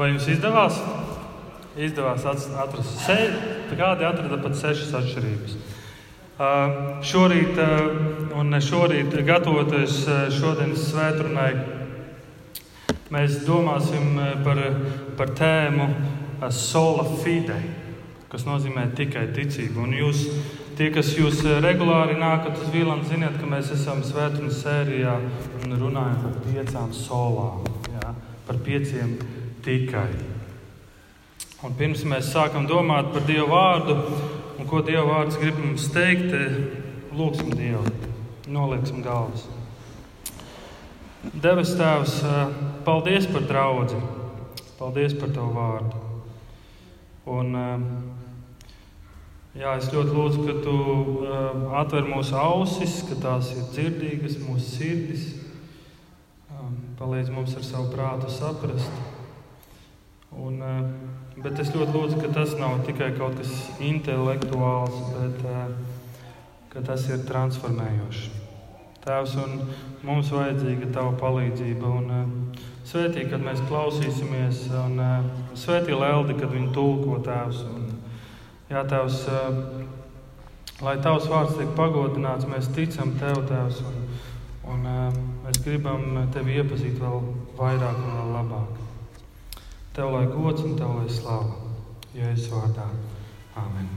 Vai jums izdevās? Izdevās atrast sevi, kādi atrada pat sešas atšķirības. Šorīt, un šorīt, gatavoties šodienas svētdienai, mēs domāsim par, par tēmu sola fide, kas nozīmē tikai ticību. Un jūs, tie, kas jūs regulāri nākat uz Vīlānu, ziniet, ka mēs esam svētdienas sērijā un runājam par piecām solām, jā, par pieciem tikai. Un pirms mēs sākam domāt par Dieva vārdu un ko Dieva vārds grib mums teikt, lūgsim Dievu, nolieksim galvas. Debes Tēvs, paldies par draugu, paldies par Tavu vārdu. Un, jā, es ļoti lūdzu, ka Tu atver mūsu ausis, ka tās ir dzirdīgas, mūsu sirdis. Palīdz mums ar savu prātu saprast. Bet es ļoti lūdzu, ka tas nav tikai kaut kas intelektuāls, bet tas ir transformējošs. Tēvs, mums vajadzīga tava palīdzība. Un, svētī, kad mēs klausīsimies, un svētī Leldi, kad viņi tulko tēvs. Un, jā, tēvs, lai tavs vārds tiek pagodināts, mēs ticam tev, tēvs, un, un mēs gribam tevi iepazīt vēl vairāk un vēl labāk. Tev lai gods un tev lai slava. Jēzus vārdā. Amen.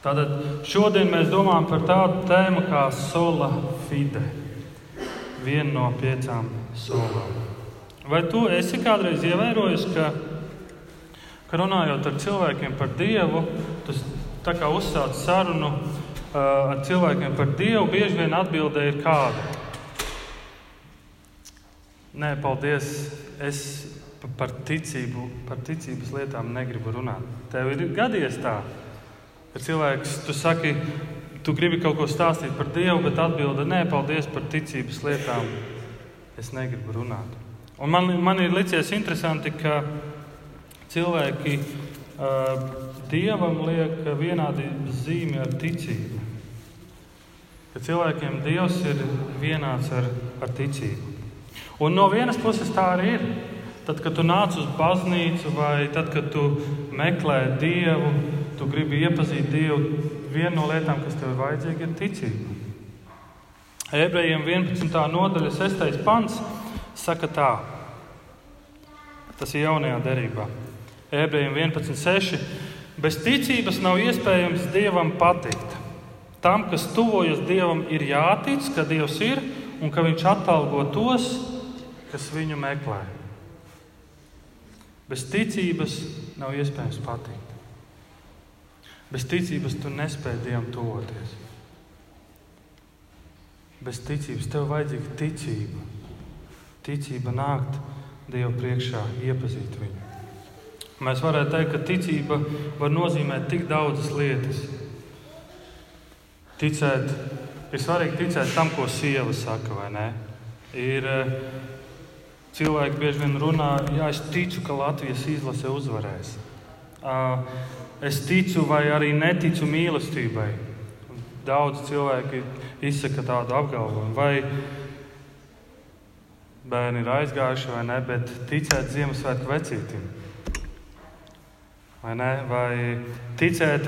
Tātad šodien mēs domājam par tādu tēmu kā sola fide. Viena no piecām solām. Vai tu esi kādreiz ievērojis, ka, ka runājot ar cilvēkiem par Dievu, tas tā kā uzsāc sarunu uh, ar cilvēkiem par Dievu, bieži vien atbilde ir kāda? Nē, paldies. Es par ticību, par ticības lietām negribu runāt. Tev ir gadījies tā, ka cilvēks, tu saki, tu gribi kaut ko stāstīt par Dievu, bet atbilde nē, paldies par ticības lietām. Es negribu runāt. Un man, man ir licies interesanti, ka cilvēki uh, Dievam liek vienādības zīmi ar ticību. Ka cilvēkiem Dievs ir vienāds ar, ar ticību. Un no vienas puses tā arī ir. Tad, kad tu nāc uz baznīcu vai tad, kad tu meklē Dievu, tu gribi iepazīt Dievu, viena no lietām, kas tev ir vajadzīga, ir ticība. Ebrejiem 11. nodaļa, 6. pants saka tā. Tas ir jaunajā derībā. Ebrejiem 11.6. Bez ticības nav iespējams Dievam patikt. Tam, kas tuvojas Dievam, ir jātic, ka Dievs ir un ka Viņš atalgo tos, kas viņu meklē. Bez ticības nav iespējams patikt. Bez ticības tu nespēj Dievam tuvoties. Bez ticības tev vajadzīga ticība. Ticība nākt Dievu priekšā, iepazīt viņu. Mēs varētu teikt, ka ticība var nozīmēt tik daudzas lietas. Ticēt, ir svarīgi ticēt tam, ko sieva saka, vai ne? Ir Cilvēki bieži vien runā, ja es ticu, ka Latvijas izlase uzvarēs. Es ticu vai arī neticu mīlestībai. Daudz cilvēki izsaka tādu apgalvojumu. Vai bērni ir aizgājuši vai ne, bet ticēt Ziemassvētku vecītim. Vai, ne? vai ticēt,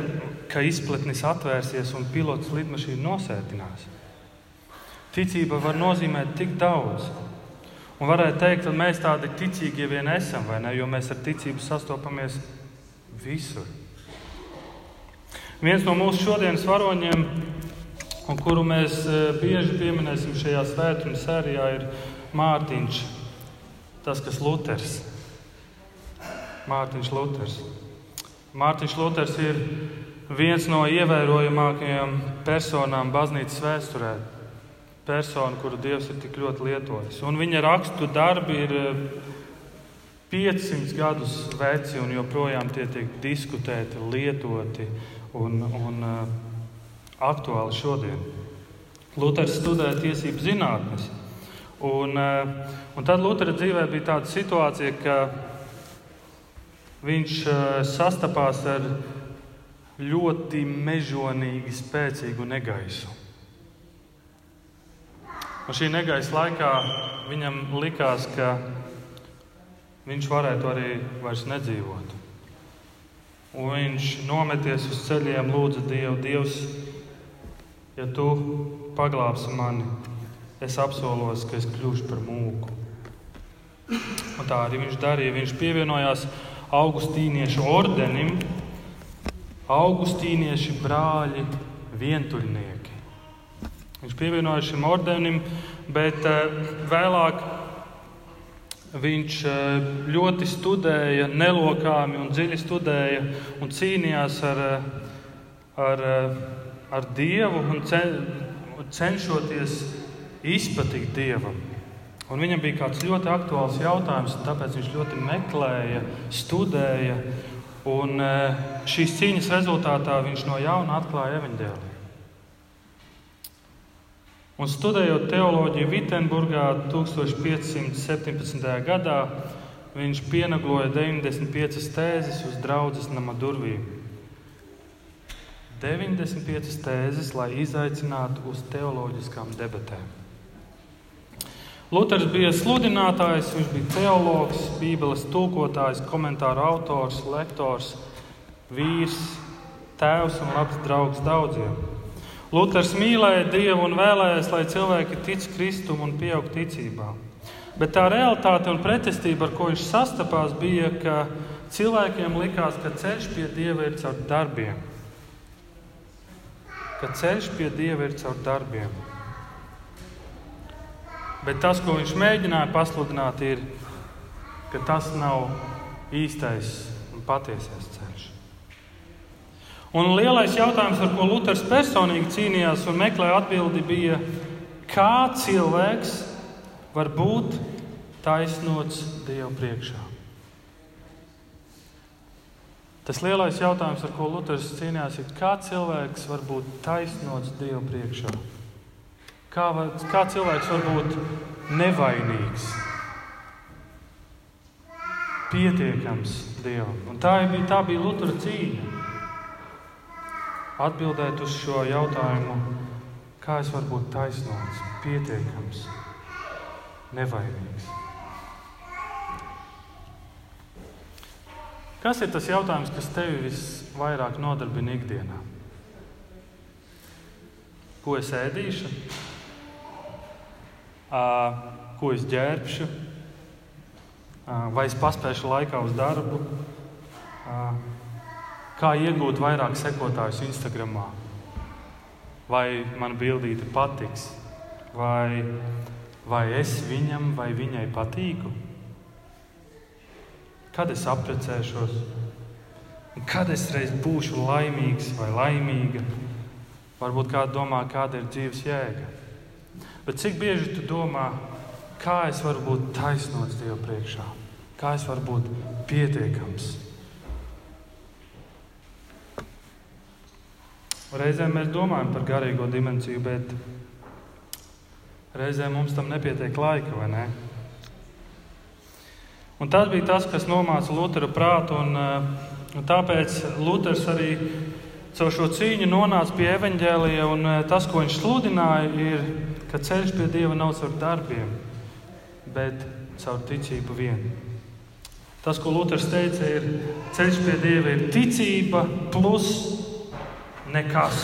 ka izpletnis atvērsies un pilots lidmašīnu nosētinās. Ticība var nozīmēt tik daudz. Un varētu teikt, ka mēs tādi ticīgi vien esam, vai ne? Jo mēs ar ticību sastopamies visur. Viens no mūsu šodienas varoņiem, kuru mēs e, bieži pieminēsim šajā svētdienu sērijā, ir Mārtiņš, tas, kas Luters. Mārtiņš Luters. Mārtiņš Luters ir viens no ievērojamākajām personām baznīcas vēsturē persona, kuru Dievs ir tik ļoti lietojis. Un viņa rakstu darbi ir 500 eh, gadus veci un joprojām tie tiek diskutēti, lietoti un, un uh, aktuāli šodien. Luters studēja tiesību zinātnes. Un, uh, un tad Lutera dzīvē bija tāda situācija, ka viņš sastapās ar ļoti mežonīgi spēcīgu negaisu. Un šī negaisa laikā viņam likās, ka viņš varētu arī vairs nedzīvot. Un viņš nometies uz ceļiem, lūdza Dievu, Dievs, ja tu paglābsi mani, es apsolos, ka es kļūšu par mūku. Un tā arī viņš darīja. Viņš pievienojās Augustīniešu ordenim, Augustīnieši brāļi vientuļnieki. Viņš pievienojās šim ordenim, bet uh, vēlāk viņš uh, ļoti studēja, nelokāmi un dziļi studēja un cīnījās ar, ar, ar Dievu un cenšoties izpatikt Dievam. Un viņam bija kāds ļoti aktuāls jautājums, tāpēc viņš ļoti meklēja, studēja. Un šīs cīņas rezultātā viņš no jauna atklāja evaņģēliju. Un studējot teoloģiju Vitsenburgā 1517. gadā, viņš pienagloja 95 tēzes uz draudzes nama durvīm. 95 tēzes, lai izaicinātu uz teoloģiskām debatēm. Luters bija sludinātājs, viņš bija teologs, bībeles tulkotājs, komentāru autors, lektors, vīrs, tēvs un labs draugs daudziem. Luters mīlēja Dievu un vēlējās, lai cilvēki tic Kristum un pieaug ticībā. Bet tā realitāte un pretestība, ar ko viņš sastapās, bija, ka cilvēkiem likās, ka ceļš pie Dieva ir caur darbiem. Ka ceļš pie Dieva ir caur darbiem. Bet tas, ko viņš mēģināja pasludināt, ir, ka tas nav īstais un patiesais ceļš. Un lielais jautājums, ar ko Luters personīgi cīnījās un meklēja atbildi, bija, kā cilvēks var būt taisnots Dieva priekšā. Tas lielais jautājums, ar ko Luters cīnījās, ir, kā cilvēks var būt taisnots Dieva priekšā? Kā, var, kā cilvēks var būt nevainīgs, pietiekams Dievam? Un tā bija, tā bija Lutera cīņa atbildēt uz šo jautājumu, kā es varu būt taisnots, pietiekams, nevainīgs. Kas ir tas jautājums, kas tevi visvairāk nodarbina ikdienā? Ko es ēdīšu, ko es ģērbšu, vai es paspēšu laikā uz darbu, Kā iegūt vairāk sekotājus Instagram? Vai man bildīte patiks, vai, vai es viņam vai viņai patīku? Kad es apprecēšos, kad es reiz būšu laimīgs vai laimīga? Varbūt kāds domā, kāda ir dzīves jēga. Bet cik bieži tu domā, kā es varu būt taisnots Dieva priekšā, kā es varu būt pietiekams? Reizēm mēs domājam par garīgo dimensiju, bet reizēm mums tam nepietiek laika, vai ne? Un tas bija tas, kas nomāca Lutera prātu, un, eh, un tāpēc Luters arī caur šo cīņu nonāca pie evaņģēlija, un eh, tas, ko viņš sludināja, ir, ka ceļš pie Dieva nav caur darbiem, bet caur ticību vien. Tas, ko Luters teica, ir ceļš pie Dieva ir ticība plus nekas.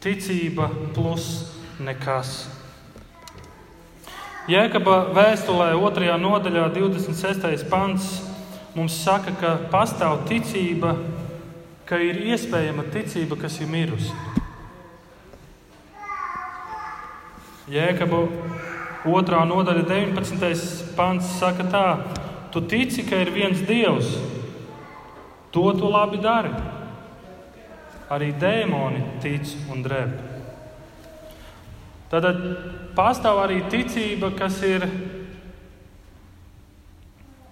Ticība plus nekas. Jēkabā vēstulē 2. nodaļā, 26. pants, mums saka, ka pastāv ticība, ka ir iespējama ticība, kas ir mirusi. Jēkabā 2. nodaļa, 19. pants saka tā, tu tici, ka ir viens Dievs, to tu labi dari arī dēmoni tic un drēb. Tad pastāv arī ticība, kas ir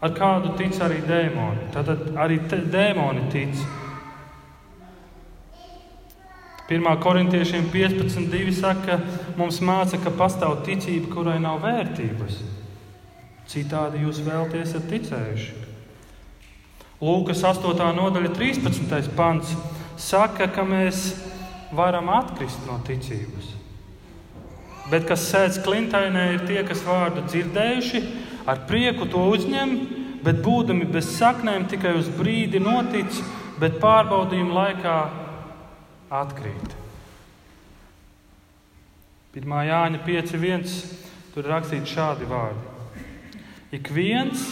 ar kādu tic arī dēmoni. Tad arī dēmoni tic. 1. korintiešiem 15.2 saka, mums māca, ka pastāv ticība, kurai nav vērtības. Citādi jūs vēlaties esat ticējuši. Lūkas 8. nodaļa 13. pants saka, ka mēs varam atkrist no ticības. Bet kas sēž klintainē, ir tie, kas vārdu dzirdējuši, ar prieku to uzņem, bet būdami bez saknēm tikai uz brīdi notic, bet pārbaudījuma laikā atkrīt. 1. Jāņa 5.1. tur ir rakstīts šādi vārdi. Ik viens,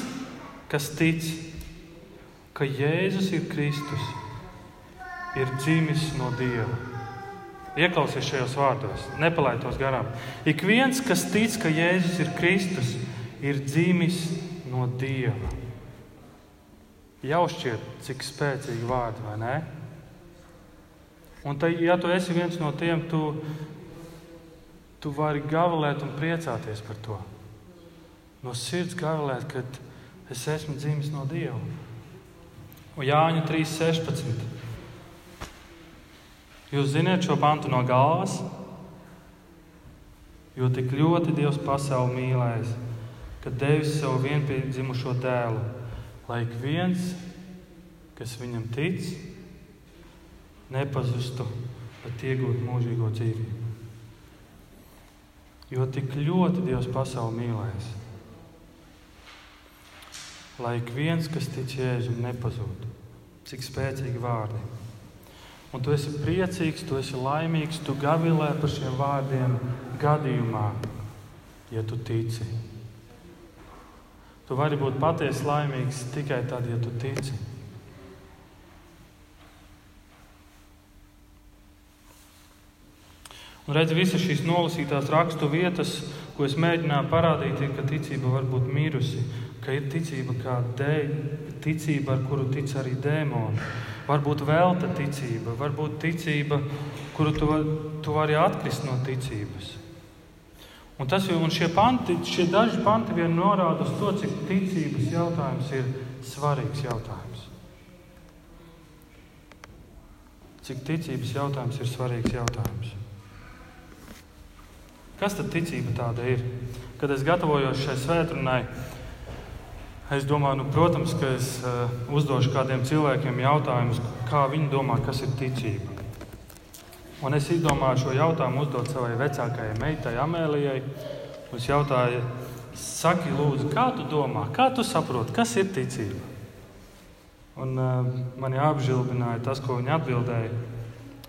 kas tic, ka Jēzus ir Kristus, ir dzimis no Dieva. Ieklausies šajos vārdos, nepalaid tos garām. Ik viens, kas tic, ka Jēzus ir Kristus, ir dzimis no Dieva. Jau šķiet, cik spēcīgi vārdi, vai ne? Un, tai, ja tu esi viens no tiem, tu, tu vari gavilēt un priecāties par to. No sirds gavilēt, ka es esmu dzimis no Dieva. Un Jāņa 3.16. Jūs zināt šo pantu no galvas, jo tik ļoti Dievs pasauli mīlēs, ka devis savu vienpiedzimušo dēlu, lai ik viens, kas viņam tic, nepazustu, bet iegūtu mūžīgo dzīvību. Jo tik ļoti Dievs pasauli mīlēs, lai ik viens, kas tic Jēzum, nepazūtu. Cik spēcīgi vārdi! Un tu esi priecīgs, tu esi laimīgs, tu gavilē par šiem vārdiem gadījumā, ja tu tici. Tu vari būt patiesi laimīgs tikai tad, ja tu tici. Un redzi, visas šīs nolasītās rakstu vietas, ko es mēģināju parādīt, ir, ka ticība var būt mirusi, ka ir ticība kā dēļ, ticība, ar kuru tic arī dēmoni Varbūt velta ticība, varbūt ticība, kuru tu, tu vari atkrist no ticības. Un, tas, un šie, panti, šie daži panti vien norāda uz to, cik ticības jautājums ir svarīgs jautājums. Cik ticības jautājums ir svarīgs jautājums. Kas tad ticība tāda ir? Kad es gatavojos šai svētdienai, Es domāju, nu, protams, ka es uh, uzdošu kādiem cilvēkiem jautājumus, kā viņi domā, kas ir ticība. Un es izdomāju šo jautājumu uzdot savai vecākajai meitai, Amēlijai. Es jautāju, saki, lūdzu, kā tu domā, kā tu saproti, kas ir ticība? Un, uh, mani apžilbināja tas, ko viņa atbildēja.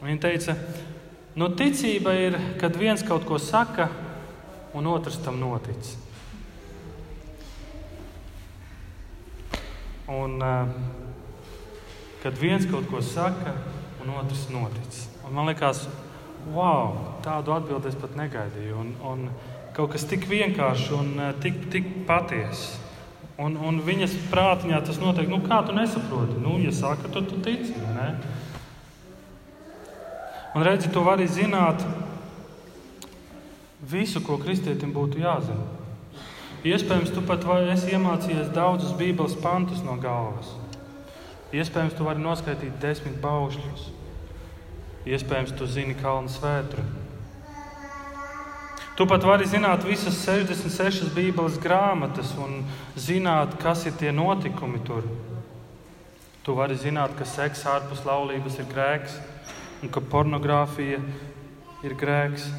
Viņa teica, nu, ticība ir, kad viens kaut ko saka, un otrs tam notic. Un, uh, kad viens kaut ko saka, un otrs notic. Un man liekas, wow, tādu atbildi es pat negaidīju. Un, un kaut kas tik vienkāršs un uh, tik, tik patiess. Un, un viņas prātiņā tas notiek, nu, kā tu nesaproti. Nu, ja saka, tad tu tici. Ne? Un redzi, tu vari zināt visu, ko kristietim būtu jāzina. Iespējams, tu pat esi iemācījies daudzus Bībeles pantus no galvas. Iespējams, tu vari noskaidrot desmit paušļus. Iespējams, tu zini kalnu svētru. Tu pat vari zināt visas 66 Bībeles grāmatas un zināt, kas ir tie notikumi tur. Tu vari zināt, ka seks ārpus laulības ir grēks un ka pornogrāfija ir grēks.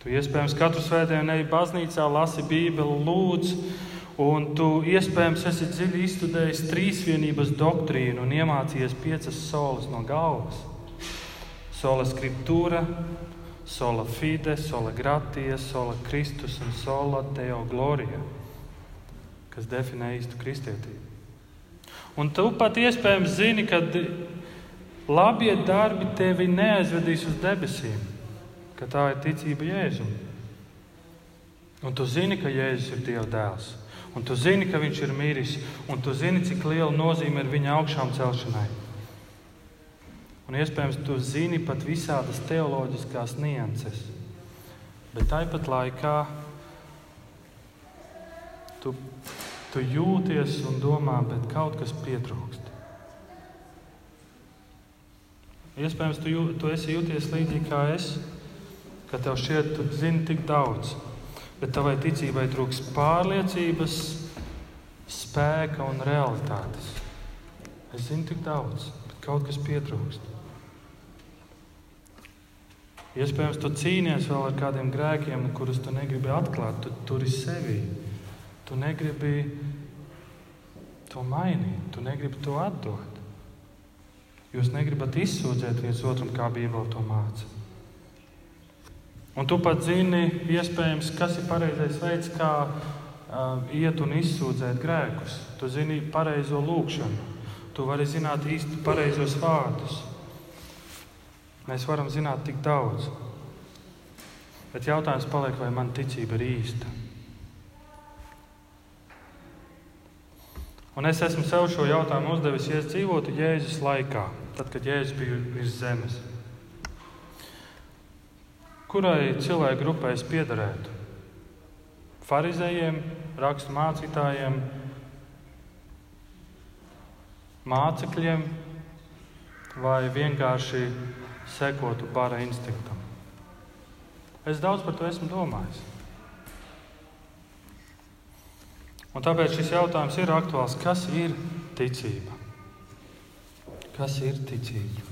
Tu iespējams katru svētdienu ej baznīcā, lasi Bībeli, lūdz, un tu iespējams esi dziļi izstudējis trīsvienības doktrīnu un iemācījies piecas solis no galvas. Sola scriptūra, sola fide, sola gratie, sola Kristus un sola deo gloria, kas definē īstu kristietību. Un tu pat iespējams zini, ka labie darbi tevi neaizvedīs uz debesīm ka tā ir ticība Jēzum. Un tu zini, ka Jēzus ir Dieva dēls. Un tu zini, ka viņš ir miris, un tu zini, cik liela nozīme ir viņa augšām celšanai. Un iespējams, tu zini pat visādas teoloģiskās nianses. Bet tāpat laikā tu, tu jūties un domā, bet kaut kas pietrūkst. Iespējams, tu, jū, tu esi jūties līdzīgi kā es ka tev šķiet, tu zini tik daudz, bet tavai ticībai trūks pārliecības, spēka un realitātes. Es zinu tik daudz, bet kaut kas pietrūkst. Iespējams, tu cīnies vēl ar kādiem grēkiem, kurus tu negribi atklāt. Tu turi sevi. tu negribi to mainīt, tu negribi to atdot. Jūs negribat izsūdzēt viens otram, kā Bībele to māca. Un tu pat zini, iespējams, kas ir pareizais veids, kā uh, iet un izsūdzēt grēkus. Tu zini pareizo lūgšanu, tu vari zināt īsti pareizos vārdus. Mēs varam zināt tik daudz. Bet jautājums paliek, vai man ticība ir īsta. Un es esmu sev šo jautājumu uzdevis, ja es dzīvotu Jēzus laikā, tad, kad Jēzus bija virs zemes. Kurai cilvēku grupai es piederētu? Pharizējiem, rakstu mācītājiem, mācekļiem vai vienkārši sekotu bara instinktam? Es daudz par to esmu domājis. Un tāpēc šis jautājums ir aktuāls. Kas ir ticība? Kas ir ticība?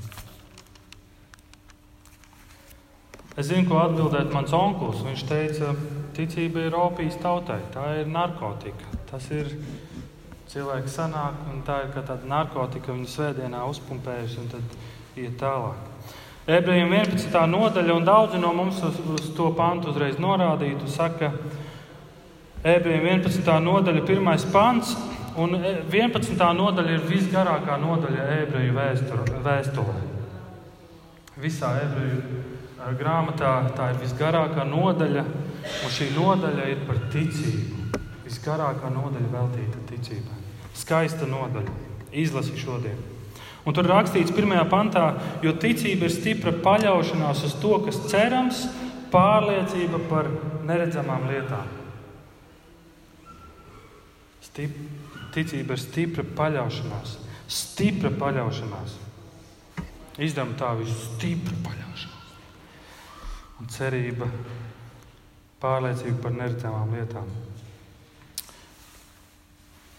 Es zinu, ko atbildēt mans onkls. Viņš teica, ticība ir opijas tautai, tā ir narkotika. Tas ir cilvēks sanāk, un tā ir kā tāda narkotika, viņu svētdienā uzpumpējusi un tad iet tālāk. Ebrejiem 11. nodaļa, un daudzi no mums uz, uz to pantu uzreiz norādītu, saka, ka Ebrejiem 11. nodaļa, 1. pants. Un 11. nodaļa ir visgarākā nodaļa ebreju vēsturē. Visā ebreju grāmatā tā ir visgarākā nodaļa, un šī nodaļa ir par ticību. Visgarākā nodaļa veltīta ticībai. Skaista nodaļa. Izlasi šodien. Un tur rakstīts, pirmajā pantā, jo ticība ir stipra paļaušanās uz to, kas cerams, pārliecība par neredzamām lietām. Stip, ticība ir stipra paļaušanās. Stipra paļaušanās. Izdevuma tā ir stipra paļaušanās. Un cerība, pārliecība par neredzamām lietām.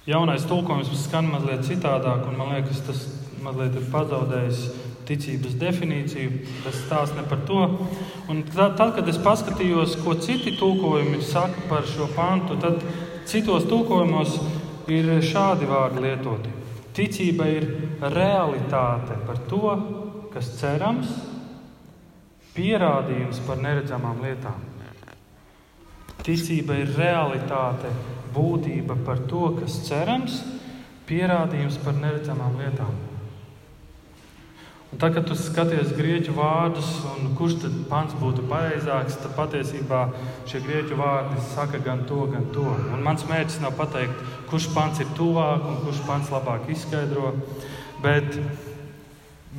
Jaunais tulkojums skan mazliet citādāk, un man liekas, tas mazliet ir pazaudējis ticības definīciju. Tas stāsta ne par to. Un tad, tad, kad es paskatījos, ko citi tulkojumi saka par šo pantu, tad Citos tulkojumos ir šādi vārdi lietoti. Ticība ir realitāte par to, kas cerams, pierādījums par neredzamām lietām. Ticība ir realitāte, būtība par to, kas cerams, pierādījums par neredzamām lietām. Un tad, kad tu skaties grieķu vārdus, un kurš tad pants būtu pareizāks, tad patiesībā šie grieķu vārdi saka gan to, gan to. Un mans mērķis nav pateikt, kurš pants ir tuvāk un kurš pants labāk izskaidro. Bet,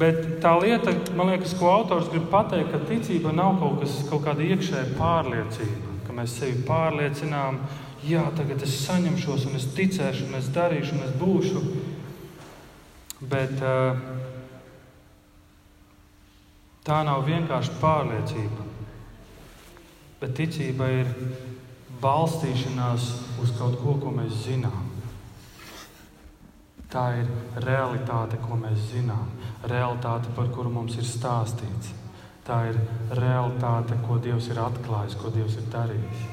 bet tā lieta, man liekas, ko autors grib pateikt, ka ticība nav kaut, kas, kaut kāda iekšēja pārliecība, ka mēs sevi pārliecinām, jā, tagad es saņemšos, un es ticēšu, un es darīšu, un es būšu. Bet, Tā nav vienkārši pārliecība, bet ticība ir balstīšanās uz kaut ko, ko mēs zinām. Tā ir realitāte, ko mēs zinām, realitāte, par kuru mums ir stāstīts. Tā ir realitāte, ko Dievs ir atklājis, ko Dievs ir darījis.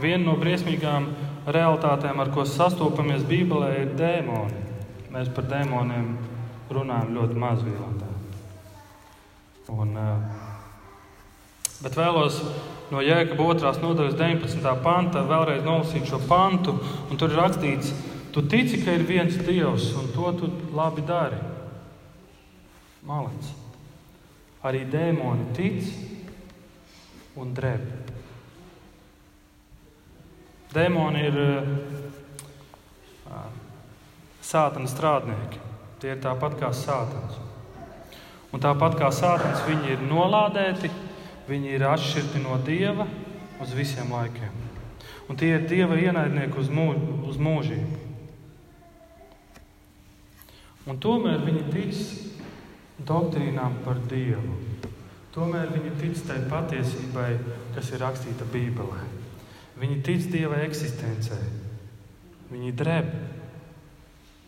Viena no briesmīgām realitātēm, ar ko sastopamies Bībelē, ir dēmoni. Mēs par dēmoniem runājam ļoti maz vīlātā. Un, bet vēlos no Jēkabas otrās nodaļas 19. panta vēlreiz nolasīt šo pantu. Tur ir rakstīts, tu tici, ka ir viens Dievs, un to tu labi dari. Malets. Arī dēmoni tic un drēb. Dēmoni ir sātana strādnieki. Tie ir tāpat kā sātans. Un tāpat kā sātans, viņi ir nolādēti, viņi ir atšķirti no dieva uz visiem laikiem. Un tie ir dieva ienaidnieki uz, mū, uz mūžību. Un tomēr viņi tic doktrīnām par dievu. Tomēr viņi tic tai patiesībai, kas ir rakstīta Bībelē. Viņi tic dieva eksistencē. Viņi drēb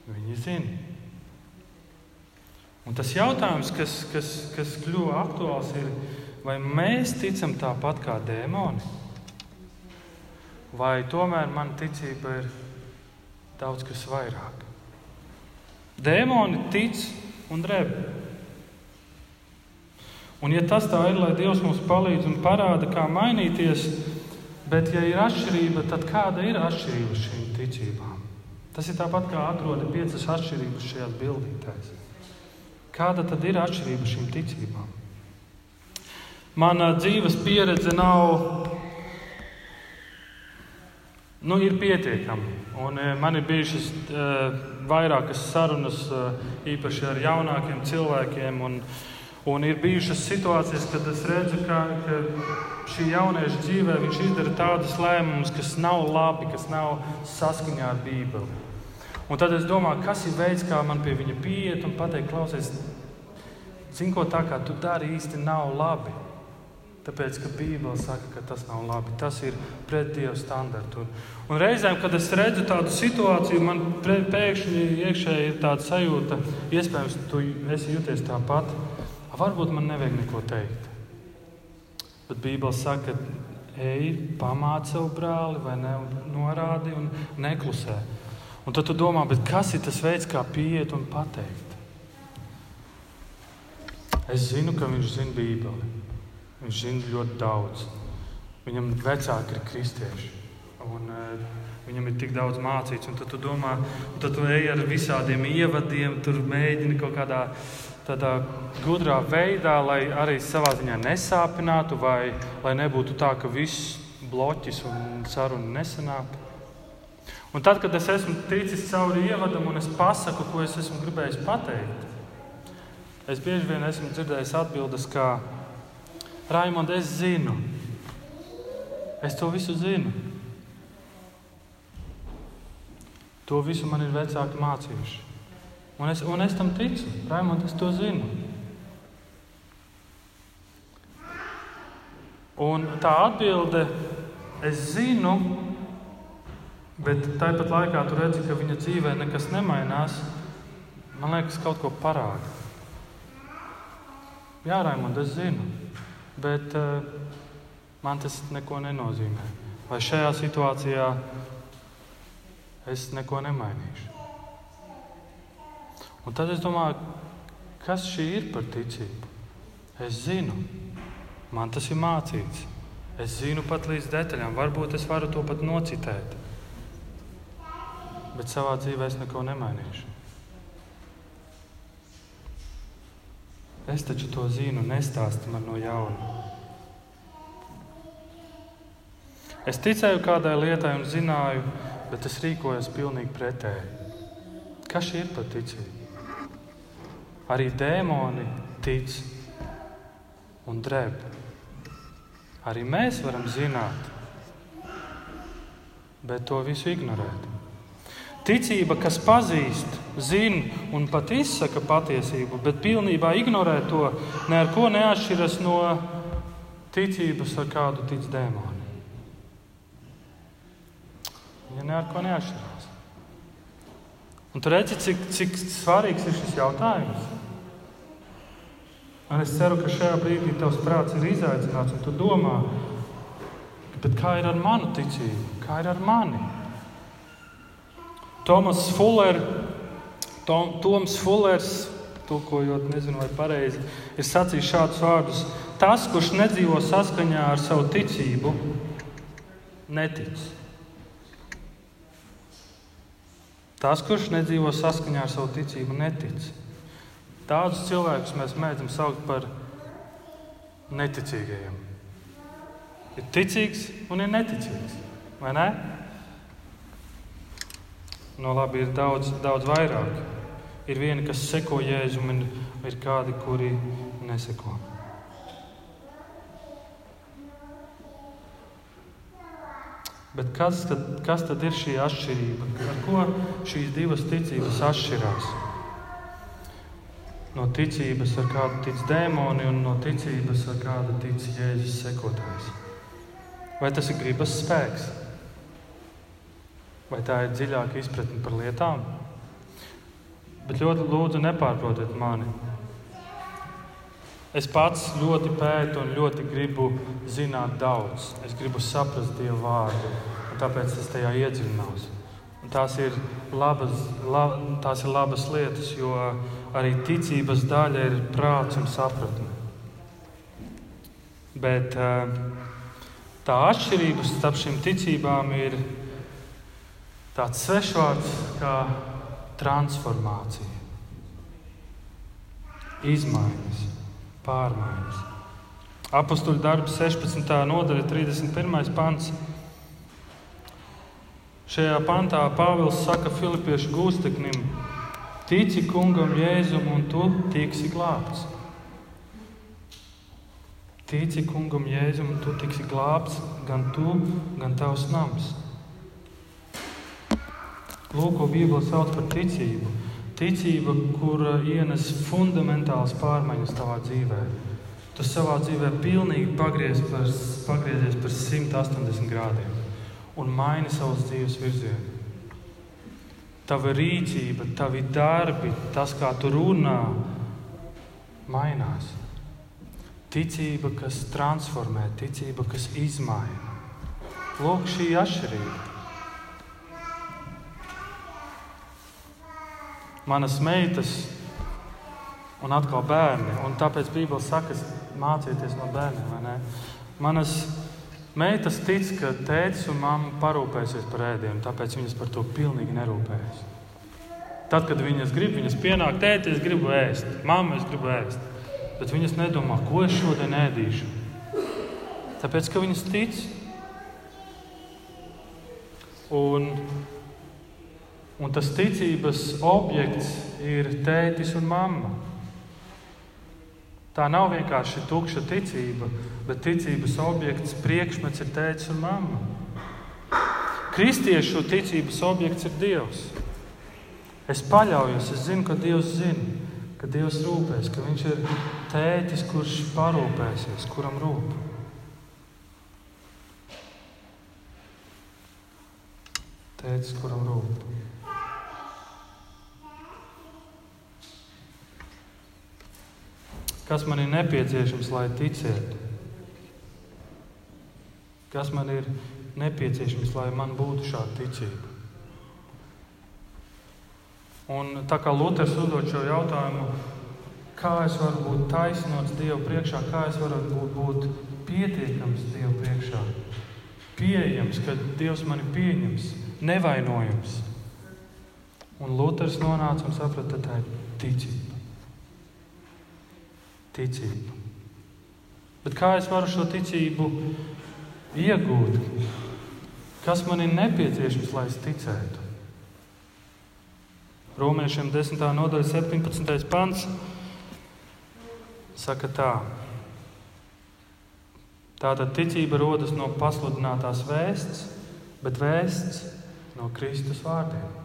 Viņi zina. Un tas jautājums, kas, kas, kas kļuva aktuāls, ir, vai mēs ticam tāpat kā dēmoni? Vai tomēr mana ticība ir daudz kas vairāk? Dēmoni tic un drēb. Un, ja tas tā ir, lai Dievs mums palīdz un parāda, kā mainīties, bet, ja ir atšķirība, tad kāda ir atšķirība šīm ticībām? Tas ir tāpat kā atrodi piecas atšķirības šajās bildītēs. Kāda tad ir atšķirība šīm ticībām? Mana dzīves pieredze nav nu, ir pietiekami. Un, e, man ir bijušas uh, vairākas sarunas, uh, īpaši ar jaunākiem cilvēkiem. Un, un ir bijušas situācijas, kad es redzu, ka, ka šī jaunieša dzīvē viņš izdara tādus lēmumus, kas nav labi, kas nav saskaņā ar Bībeli. Un tad es domāju, kas ir veids, kā man pie viņa pieiet un pateikt, klausies, zini, ko tā kā tu dari īsti nav labi. Tāpēc, ka Bībele saka, ka tas nav labi. Tas ir pret Dieva standartu. Un, un reizēm, kad es redzu tādu situāciju, man pēkšņi iekšēji ir tāda sajūta, iespējams, tu esi jūties tāpat. Varbūt man nevajag neko teikt. Bet Bībele saka, ej, pamāci savu brāli, vai ne, norādi un neklusē. Un tad tu domā, kas ir tas veids, kā pieiet un pateikt? Es zinu, ka viņš zina Bībeli. Viņš zina ļoti daudz. Viņam vecāki ir kristieši. Un, uh, viņam ir tik daudz mācīts, un tad tu domā, un tad tu ej ar visādiem ievadiem, tur mēģini kaut kādā tādā gudrā veidā, lai arī savā ziņā nesāpinātu, vai lai nebūtu tā, ka viss bloķis un saruna nesanāk. Un tad, kad es esmu ticis cauri ievadam un es pasaku, ko es esmu gribējis pateikt, es bieži vien esmu dzirdējis atbildes, kā Raimond, es zinu, es to visu zinu. To visu man ir vecāki mācījuši. Un es, un es tam ticu, Raimond, es to zinu. Un tā atbilde, es zinu, bet tāpat laikā tu redzi, ka viņa dzīvē nekas nemainās. Man liekas, kaut ko parāda. Jā, Raimond, es zinu bet uh, man tas neko nenozīmē. Vai šajā situācijā es neko nemainīšu? Un tad es domāju, kas šī ir par ticību? Es zinu, man tas ir mācīts. Es zinu pat līdz detaļām, varbūt es varu to pat nocitēt. Bet savā dzīvē es neko nemainīšu. Es taču to zinu, nestāsti man no jauna. Es ticēju kādai lietai un zināju, bet es rīkojos pilnīgi pretēji. Kas šī ir par ticību? Arī dēmoni tic un drēb. Arī mēs varam zināt, bet to visu ignorēt. Ticība, kas pazīst, zina un pat izsaka patiesību, bet pilnībā ignorē to, ne ar ko neatšķiras no ticības, ar kādu tic dēmoni. Ja ne ar ko neatšķirās. Un tu redzi, cik, cik svarīgs ir šis jautājums. Un es ceru, ka šajā brīdī tavs prāts ir izaicināts, un tu domā, kā ir ar manu ticību, kā ir ar mani. Tomas Fuller, Tom, Toms Fullers, tulkojot, nezinu, vai pareizi, ir sacījis šādus vārdus: Tas, kurš nedzīvo saskaņā ar savu ticību, netic. Tas, kurš nedzīvo saskaņā ar savu ticību, netic. Tādus cilvēkus mēs mēdzam saukt par neticīgajiem. Ir ticīgs un ir neticīgs. Vai ne? No labi ir daudz, daudz vairāk. Ir vieni, kas seko jēzum, un ir kādi, kuri neseko. Bet kas tad, kas tad ir šī atšķirība? Ar ko šīs divas ticības atšķirās? No ticības, ar kādu tic dēmoni, un no ticības, ar kādu tic Jēzus sekotājs. Vai tas ir gribas spēks? Vai tā ir dziļāka izpratne par lietām? Bet ļoti lūdzu, nepārprotiet mani. Es pats ļoti pētu un ļoti gribu zināt daudz. Es gribu saprast Dieva vārdu, un tāpēc es tajā iedziļinos. Un tās ir, labas, lab, tās ir labas lietas, jo arī ticības daļa ir prāts un sapratne. Bet uh, tā atšķirība starp šīm ticībām ir tāds svešvārds kā transformācija, izmaiņas, pārmaiņas. Apostļu darbs 16. nodaļa, 31. pants. Šajā pantā Pāvils saka Filipiešu gūsteknim: Tici kungam Jēzum, un tu tiksi glābts. Tici kungam Jēzum, un tu tiksi glābts gan tu, gan tavs nams. Lūk, ko Bībele sauc par ticību. Ticība, kur ienes fundamentāls pārmaiņas tavā dzīvē. Tu savā dzīvē pilnīgi pagriez par, pagriezies par 180 grādiem un maini savus dzīves virzienu. Tava rīcība, tavi darbi, tas, kā tu runā, mainās. Ticība, kas transformē, ticība, kas izmaina. Lūk, šī atšķirība. Manas meitas un atkal bērni, un tāpēc Bībele saka, mācieties no bērniem. Manas meitas tic, ka tēvs un mamma parūpēsies par ēdienu, tāpēc viņas par to pilnīgi nerūpējas. Tad, kad viņas grib, viņas pienāk, tēti, es gribu ēst, mamma, es gribu ēst bet viņas nedomā, ko es šodien ēdīšu. Tāpēc, ka viņas tic. Un, un tas ticības objekts ir tētis un mamma. Tā nav vienkārši tukša ticība, bet ticības objekts, priekšmets ir tēvs un mamma. Kristiešu ticības objekts ir Dievs. Es paļaujos, es zinu, ka Dievs zina ka Dievs rūpēs, ka Viņš ir tētis, kurš parūpēsies, kuram rūp. Tētis, kuram rūp. Kas man ir nepieciešams, lai ticētu? Kas man ir nepieciešams, lai man būtu šāda ticība? Un tā kā Luters uzdod šo jautājumu, kā es varu būt taisnots Dievu priekšā, kā es varu būt, būt pietiekams Dievu priekšā, pieejams, ka Dievs mani pieņems, nevainojams. Un Luters nonāca un saprata, ka tā ir ticība. Ticība. Bet kā es varu šo ticību iegūt? Kas man ir nepieciešams, lai es ticētu? Romiešiem 10. nodaļa, 17. pants. Saka tā. Tātad ticība rodas no pasludinātās vēsts, bet vēsts no Kristus vārdiem.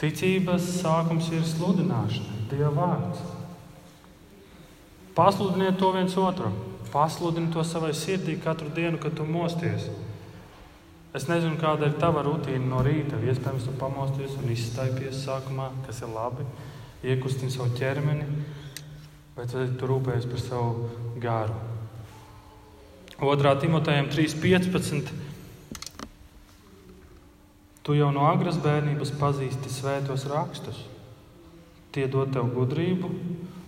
Ticības sākums ir sludināšana, Dieva vārds. Pasludiniet to viens otram, pasludini to savai sirdī katru dienu, kad tu mosties. Es nezinu, kāda ir tava rutīna no rīta. Iespējams, tu pamosties un izstaipies sākumā, kas ir labi, iekustini savu ķermeni, vai tu rūpējies par savu gāru. 2. Timotejam 3.15. Tu jau no agras bērnības pazīsti svētos rakstus. Tie dod tev gudrību,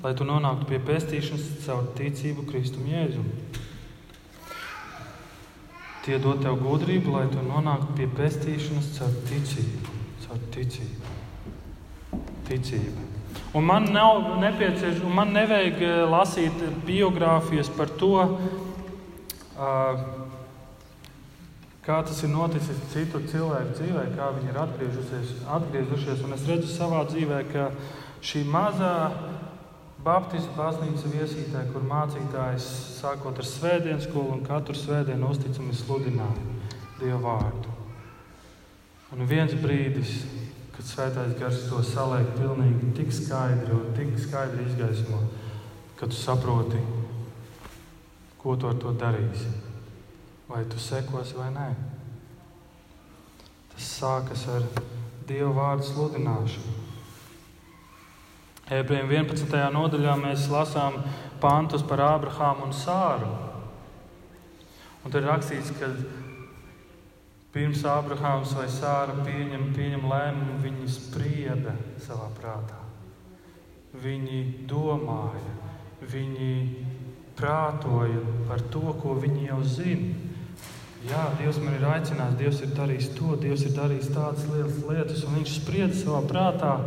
lai tu nonāktu pie pestīšanas caur ticību Kristum Jēzum. Tie dod tev gudrību, lai tu nonāktu pie pestīšanas caur ticību. Caur ticību. ticību. Un man nav nepieciešams, man nevajag eh, lasīt biogrāfijas par to, kā tas ir noticis citu cilvēku dzīvē, kā viņi ir atgriezušies. Un es redzu savā dzīvē, ka šī mazā Baptistu baznīca viesītē, kur mācītājs sākot ar svētdienas skolu un katru svētdienu uzticami sludināja Dieva vārdu. Un viens brīdis, kad svētais gars to saliek pilnīgi tik skaidri un tik skaidri izgaismo, ka tu saproti, ko tu ar to darīsi. Vai tu sekosi vai nē. Tas sākas ar Dieva vārdu sludināšanu. Ebrejiem 11. nodaļā mēs lasām pantus par Ābrahāmu un Sāru. Un tur ir rakstīts, ka pirms Ābrahāms vai Sāra pieņem, pieņem lēmumu, viņi sprieda savā prātā. Viņi domāja, viņi prātoja par to, ko viņi jau zina. Jā, Dievs man ir aicinājis, Dievs ir darījis to, Dievs ir darījis tādas lielas lietas, un viņš sprieda savā prātā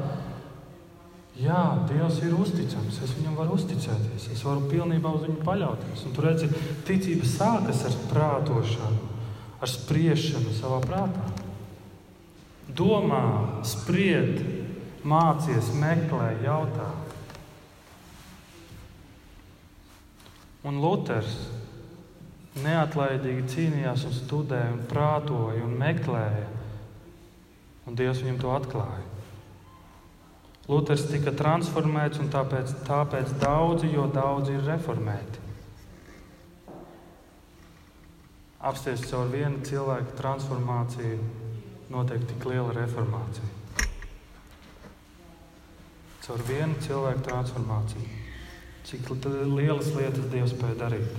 Jā, Dievs ir uzticams. Es viņam varu uzticēties. Es varu pilnībā uz viņu paļauties. Un tur redzi, ticība sākas ar prātošanu, ar spriešanu savā prātā. Domā, spried, mācies, meklē, jautā. Un Luters neatlaidīgi cīnījās un studēja, un prātoja un meklēja. Un Dievs viņam to atklāja. Luters tika transformēts, un tāpēc, tāpēc daudzi, jo daudzi ir reformēti. Apsties caur vienu cilvēku transformāciju, notiek tik liela reformācija. Caur vienu cilvēku transformāciju. Cik lielas lietas Dievs spēja darīt.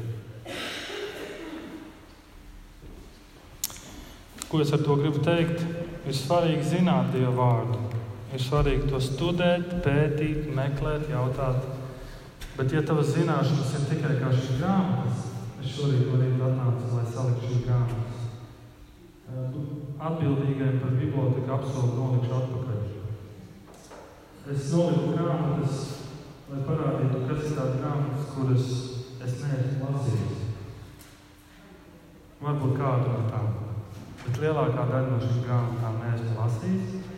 Ko es ar to gribu teikt? Ir svarīgi zināt Dieva vārdu. Ir svarīgi to studēt, pētīt, meklēt, jautāt. Bet, ja tavas zināšanas ir tikai kā šīs grāmatas, es šorīt arī atnācu, lai saliktu šīs grāmatas. Atbildīgai par biblioteku apsolu nolikšu atpakaļ. Es noliku grāmatas, lai parādītu, kas ir tās grāmatas, kuras es neesmu lasījis. Varbūt kādu no tām, bet lielākā daļa no šīm grāmatām neesmu lasījis.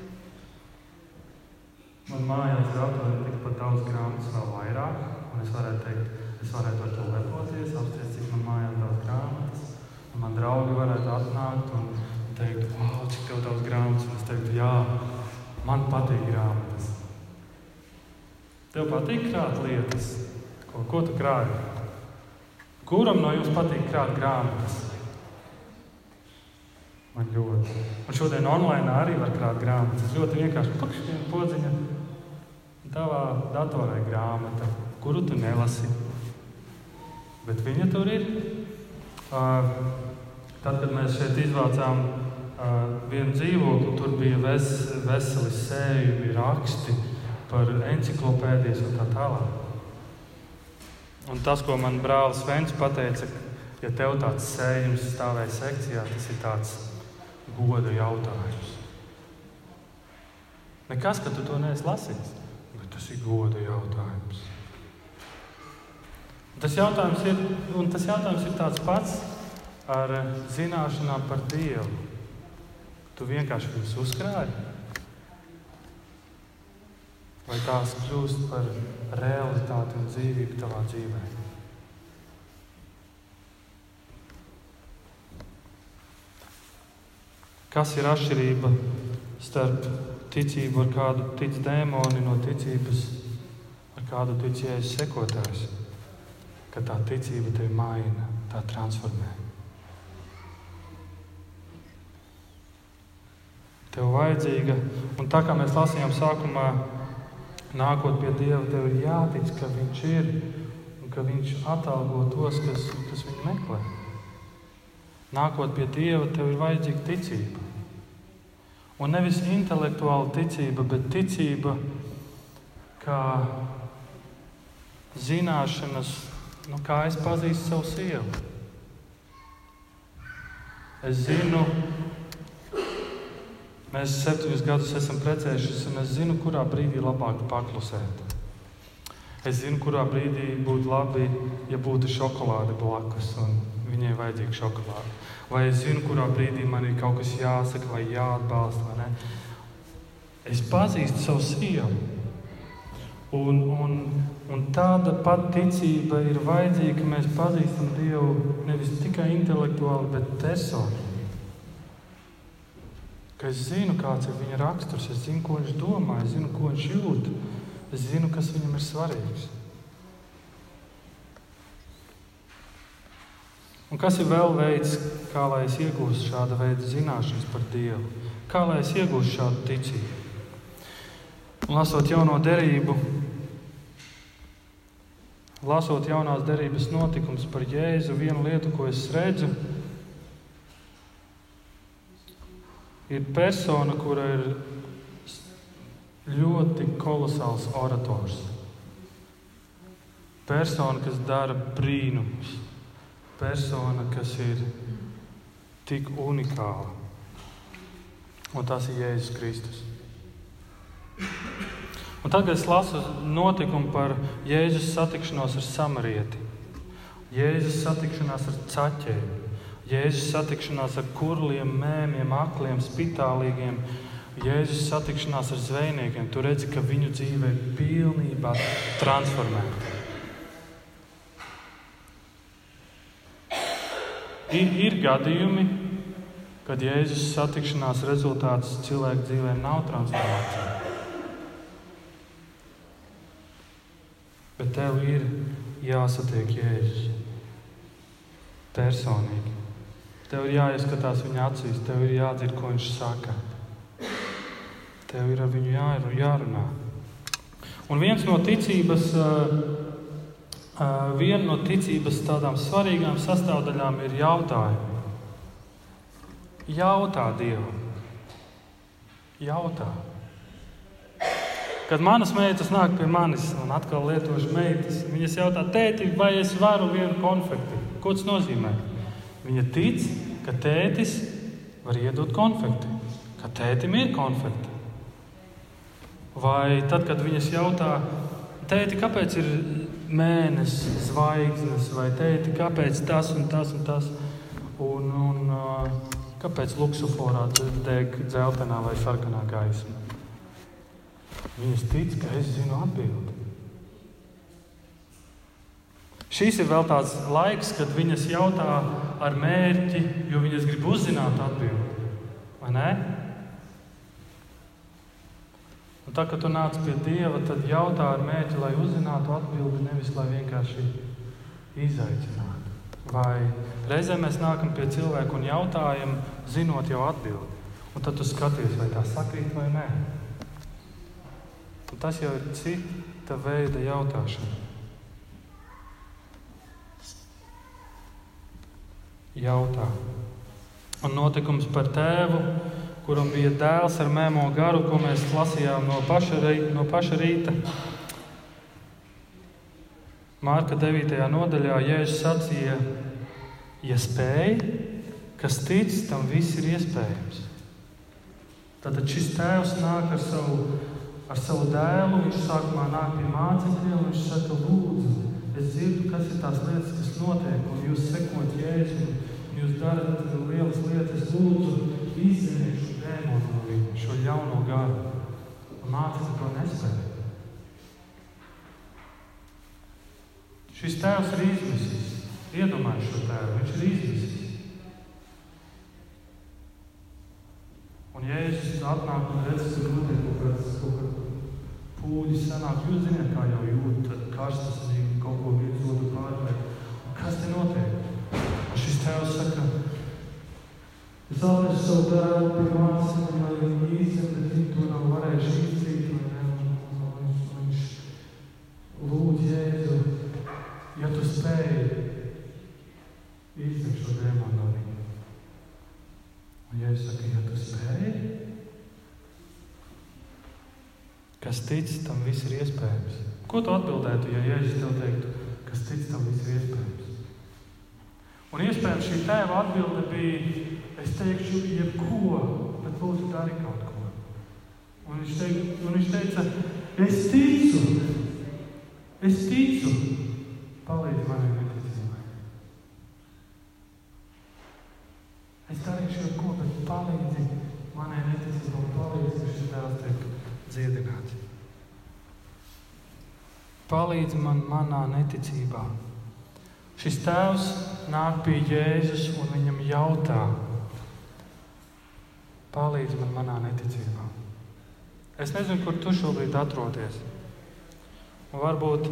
Man mājās datorā ir tikpat daudz grāmatas, vēl vairāk. Es varētu teikt, es varētu ar to lepoties, apspriest, cik man mājās daudz grāmatas. Un man draugi varētu atnākt un teikt, wow, cik tev daudz grāmatas. Un es teiktu, jā, man patīk grāmatas. Tev patīk krāt lietas, ko, ko tu krāji? Kuram no jums patīk krāt grāmatas? Man ļoti. Un šodien online arī var krāt grāmatas. Ļoti vienkārši pakšķiņa podziņa tavā datorā grāmata, kuru tu nelasi. Bet viņa tur ir. Tad, kad mēs šeit izvācām vienu dzīvokli, tur bija ves, veseli sējumi, raksti par encyklopēdijas un tā tālāk. Un tas, ko man brālis Vents pateica, ja tev tāds sējums stāvēja sekcijā, tas ir tāds goda jautājums. Nekas, ka tu to neesi lasījis. Tas ir goda jautājums. Tas jautājums ir, tas jautājums ir tāds pats ar zināšanām par Dievu. Tu vienkārši viņus uzkrāji. Vai tās kļūst par realitāti un dzīvību tavā dzīvē? Kas ir atšķirība starp ticību, ar kādu tic dēmoni, no ticības, ar kādu tic jēzus sekotājs. Ka tā ticība tevi maina, tā transformē. Tev vajadzīga, un tā kā mēs lasījām sākumā, nākot pie Dieva, tev ir jātic, ka Viņš ir un ka Viņš atalgo tos, kas, kas viņu meklē. Nākot pie Dieva, tev ir vajadzīga ticība. Un nevis intelektuāla ticība, bet ticība kā zināšanas, nu, kā es pazīstu savu sievu. Es zinu, mēs septiņus gadus esam precējušies, un es zinu, kurā brīdī labāk paklusēt. Es zinu, kurā brīdī būtu labi, ja būtu šokolāde blakus, un viņai vajadzīga šokolāde vai es zinu, kurā brīdī man ir kaut kas jāsaka vai jāatbalsta. Vai ne? es pazīstu savu sievu. Un, un, un tāda pati ticība ir vajadzīga, ka mēs pazīstam Dievu nevis tikai intelektuāli, bet personīgi. Ka es zinu, kāds ir viņa raksturs, es zinu, ko viņš domā, es zinu, ko viņš jūt, es zinu, kas viņam ir svarīgs. Un kas ir vēl veids, kā lai es iegūstu šāda veida zināšanas par Dievu? Kā lai es iegūstu šādu ticību? Un lasot jauno derību, lasot jaunās derības notikumus par Jēzu, viena lieta, ko es redzu, ir persona, kura ir ļoti kolosāls orators. Persona, kas dara brīnumus, persona, kas ir tik unikāla. Un tas ir Jēzus Kristus. Un tagad es lasu notikumu par Jēzus satikšanos ar samarieti, Jēzus satikšanās ar caķēm, Jēzus satikšanās ar kurliem, mēmiem, akliem, spitālīgiem, Jēzus satikšanās ar zvejniekiem. Tu redzi, ka viņu dzīve ir pilnībā transformēta. Ir, ir gadījumi, kad Jēzus satikšanās rezultāts cilvēku dzīvē nav transformācija. Bet tev ir jāsatiek Jēzus personīgi. Tev ir jāieskatās viņa acīs, tev ir jādzird, ko viņš saka. Tev ir ar viņu jārunā. Un viens no ticības, viena no ticības tādām svarīgām sastāvdaļām ir jautājumi. Jautā Dievam. Jautā. Kad manas meitas nāk pie manis, un atkal lietošu meitas, viņas jautā, tēti, vai es varu vienu konfekti? Ko tas nozīmē? Viņa tic, ka tētis var iedot konfekti, ka tētim ir konfekti. Vai tad, kad viņas jautā, tēti, kāpēc ir mēnesis, zvaigznes, vai tēti, kāpēc tas un tas un tas, un, un kāpēc luksusforā deg dzeltenā vai sarkanā gaisma? Viņas tic, ka es zinu atbildi. Šis ir vēl tāds laiks, kad viņas jautā ar mērķi, jo viņas grib uzzināt atbildi. Vai ne? Un tā, kad tu nāc pie Dieva, tad jautā ar mērķi, lai uzzinātu atbildi, nevis lai vienkārši izaicinātu. Vai reizē mēs nākam pie cilvēka un jautājam, zinot jau atbildi. Un tad tu skaties, vai tā sakrīt vai nē. Un tas jau ir cita veida jautāšana. Jautā. Un notikums par tēvu, kuram bija dēls ar mēmo garu, ko mēs lasījām no paša, no paša rīta. Mārka 9. nodaļā Jēzus sacīja, ja spēj, kas tic, tam viss ir iespējams. Tad šis tēvs nāk ar savu ar savu dēlu. Viņš sākumā nāk pie mācekļiem viņš saka, lūdzu, es dzirdu, kas ir tās lietas, kas notiek, un jūs sekot jēzu, un jūs darat lielas lietas. Lūdzu, izdzeniet dēmonu no viņa, šo ļauno garu. Mācekļi to nespēja. Šis tēvs ir izmisis. Iedomājieties šo tēvu, viņš ir izmisis. Un Jēzus atnāk un redz, ka notiek kaut kāds, pūļi sanāk. Jūs zināt, kā jau jūt, tad karstas zina kaut ko viens otru pārvērt. Kas te notiek? Un šis tēvs saka, es atnesu savu dēlu pie mācībām, lai viņi īstenībā, bet viņi to nav varējuši izcīt. Viņš, viņš lūdz Jēzu, ja tu spēj iztekt šo dēmonu no viņa. Un, ja es saku, ja tu spēj, kas tic, tam viss ir iespējams. Ko tu atbildētu, ja Jēzus tev teiktu, kas tic, tam viss ir iespējams? Un iespējams šī tēva atbilde bija, es teikšu, jebko, bet lūdzu, dari kaut ko. Un viņš, teica, un viņš teica, es ticu, es ticu, palīdzi manai neticībai. Es darīšu jebko, bet palīdzi manai neticībai, palīdzi, šis dēls tiek dziedināts. Palīdzi man manā neticībā. Šis tēvs nāk pie Jēzus un viņam jautā, palīdzi man manā neticībā. Es nezinu, kur tu šobrīd atrodies. Un varbūt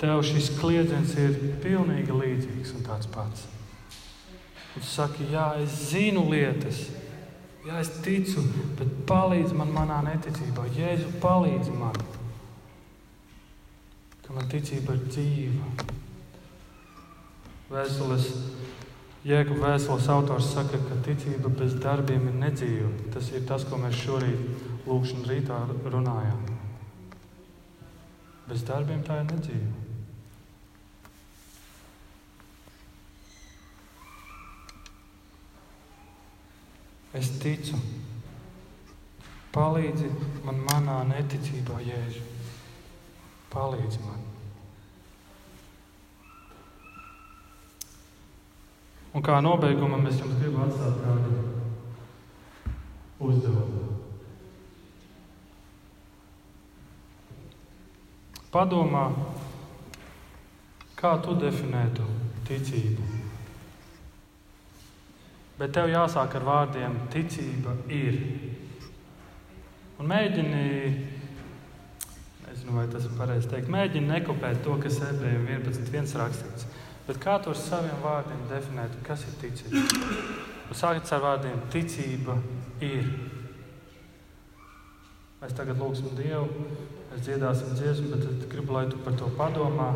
tev šis kliedziens ir pilnīgi līdzīgs un tāds pats. Un tu saki, jā, es zinu lietas, jā, es ticu, bet palīdzi man manā neticībā. Jēzu, palīdzi man. ka man ticība ir dzīva. Vēstules, Jēkab vēstules autors saka, ka ticība bez darbiem ir nedzīva. Tas ir tas, ko mēs šorīt lūkšanas rītā runājām. Bez darbiem tā ir nedzīva. Es ticu, palīdzi man manā neticībā, Jēzu. Palīdzi man. Un kā nobeigumam es jums gribu atstāt kādu uzdevumu. Padomā, kā tu definētu ticību. Bet tev jāsāk ar vārdiem ticība ir. Un mēģini, nezinu, vai tas ir pareizi teikt, mēģini nekopēt to, kas ebrejiem 11.1 rakstīts. Bet kā to ar saviem vārdiem definēt, kas ir ticība? Sākat ar vārdiem ticība ir. Mēs tagad lūgsim Dievu, mēs dziedāsim dziesmu, bet gribu, lai tu par to padomā.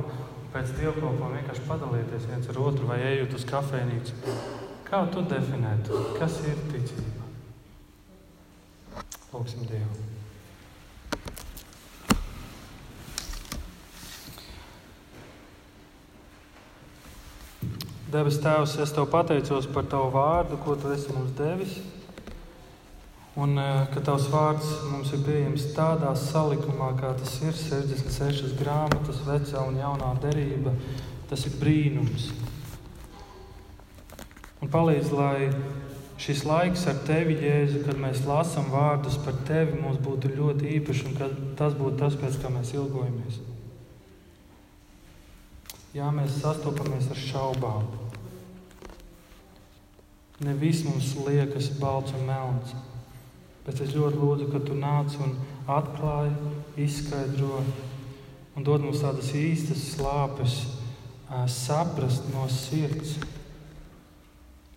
Pēc dievkalpojuma vienkārši padalieties viens ar otru vai ejot uz kafejnīcu. Kā tu definētu, kas ir ticība? Lūgsim Dievu. Debes Tēvs, es Tev pateicos par Tavu vārdu, ko Tu esi mums devis. Un eh, ka Tavs vārds mums ir pieejams tādā salikumā, kā tas ir 66 grāmatas, vecā un jaunā derība, tas ir brīnums. Un palīdz, lai šis laiks ar Tevi, Jēzu, kad mēs lasām vārdus par Tevi, mums būtu ļoti īpašs un tas būtu tas, pēc kā mēs ilgojamies. Jā, mēs sastopamies ar šaubām. Ne viss mums liekas balts un melns. Bet es ļoti lūdzu, ka tu nāc un atklāji, izskaidro un dod mums tādas īstas slāpes, saprast no sirds.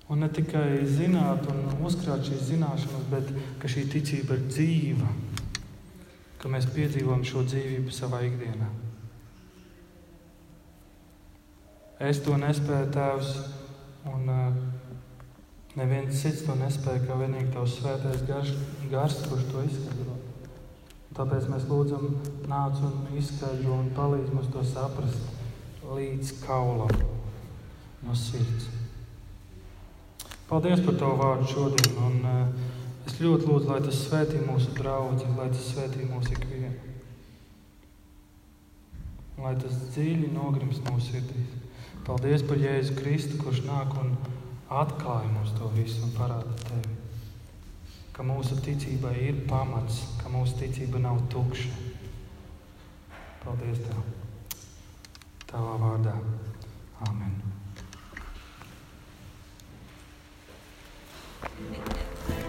Un ne tikai zināt un uzkrāt šīs zināšanas, bet ka šī ticība ir dzīva, ka mēs piedzīvojam šo dzīvību savā ikdienā. Es to nespēju, Tēvs, un uh, neviens cits to nespēja, kā vienīgi Tavs svētais gars, gars kurš to izskaidro. Tāpēc mēs lūdzam, nāc un izskaidro un palīdz mums to saprast līdz kaulam no sirds. Paldies par Tavu vārdu šodien, un uh, es ļoti lūdzu, lai tas svētī mūsu draugu, lai tas svētī mūsu ikvienu. Lai tas dziļi nogrims mūsu sirdīs. Paldies par Jēzu Kristu, kurš nāk un atklāja mums to visu un parāda tevi. Ka mūsu ticībai ir pamats, ka mūsu ticība nav tukša. Paldies Tev! Tavā vārdā. Amen. You.